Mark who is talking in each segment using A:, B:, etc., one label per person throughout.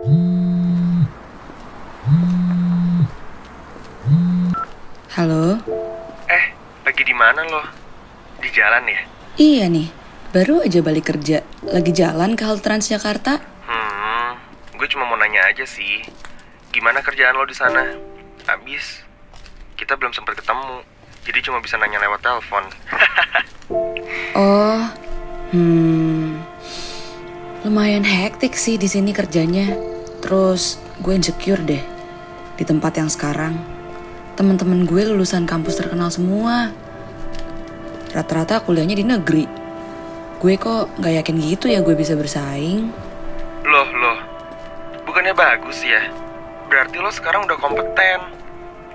A: Halo?
B: Eh, lagi di mana lo? Di jalan ya?
A: Iya nih, baru aja balik kerja. Lagi jalan ke halte Transjakarta.
B: Hmm, gue cuma mau nanya aja sih. Gimana kerjaan lo di sana? Abis, kita belum sempat ketemu. Jadi cuma bisa nanya lewat telepon.
A: Oh, hmm, lumayan hektik sih di sini kerjanya. Terus gue insecure deh di tempat yang sekarang. Temen-temen gue lulusan kampus terkenal semua. Rata-rata kuliahnya di negeri. Gue kok nggak yakin gitu ya gue bisa bersaing.
B: Loh, loh. Bukannya bagus ya? Berarti lo sekarang udah kompeten.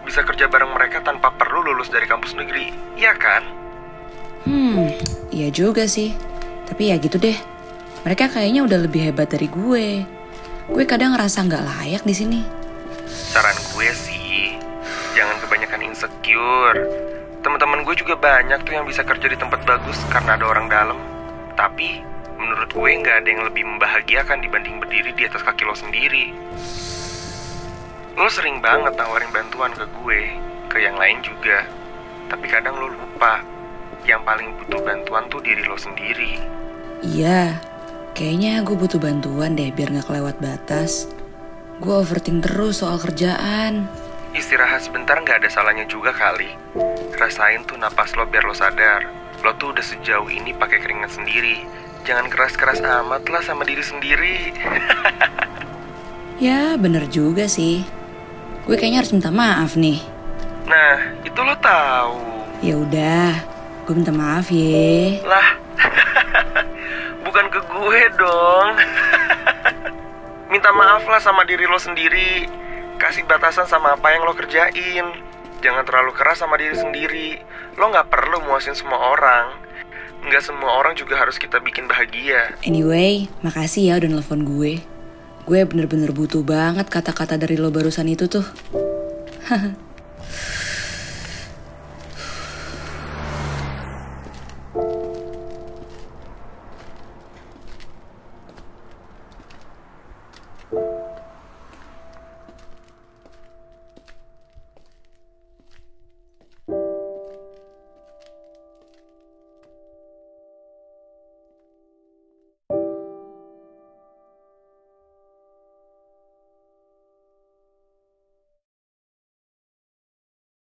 B: Bisa kerja bareng mereka tanpa perlu lulus dari kampus negeri. Iya kan?
A: Hmm, iya juga sih. Tapi ya gitu deh. Mereka kayaknya udah lebih hebat dari gue. Gue kadang ngerasa nggak layak di sini.
B: Saran gue sih, jangan kebanyakan insecure. Teman-teman gue juga banyak tuh yang bisa kerja di tempat bagus karena ada orang dalam. Tapi menurut gue nggak ada yang lebih membahagiakan dibanding berdiri di atas kaki lo sendiri. Lo sering banget nawarin bantuan ke gue, ke yang lain juga. Tapi kadang lo lupa, yang paling butuh bantuan tuh diri lo sendiri.
A: Iya, kayaknya gue butuh bantuan deh biar nggak kelewat batas. Gue overthink terus soal kerjaan.
B: Istirahat sebentar nggak ada salahnya juga kali. Rasain tuh napas lo biar lo sadar. Lo tuh udah sejauh ini pakai keringat sendiri. Jangan keras-keras amat lah sama diri sendiri.
A: Ya, bener juga sih. Gue kayaknya harus minta maaf nih.
B: Nah, itu lo tahu.
A: Ya udah, gue minta maaf ya.
B: Lah, bukan ke gue dong. Minta maaf lah sama diri lo sendiri. Kasih batasan sama apa yang lo kerjain. Jangan terlalu keras sama diri sendiri. Lo nggak perlu muasin semua orang. Nggak semua orang juga harus kita bikin bahagia.
A: Anyway makasih ya udah nelfon gue. Gue bener-bener butuh banget kata-kata dari lo barusan itu tuh.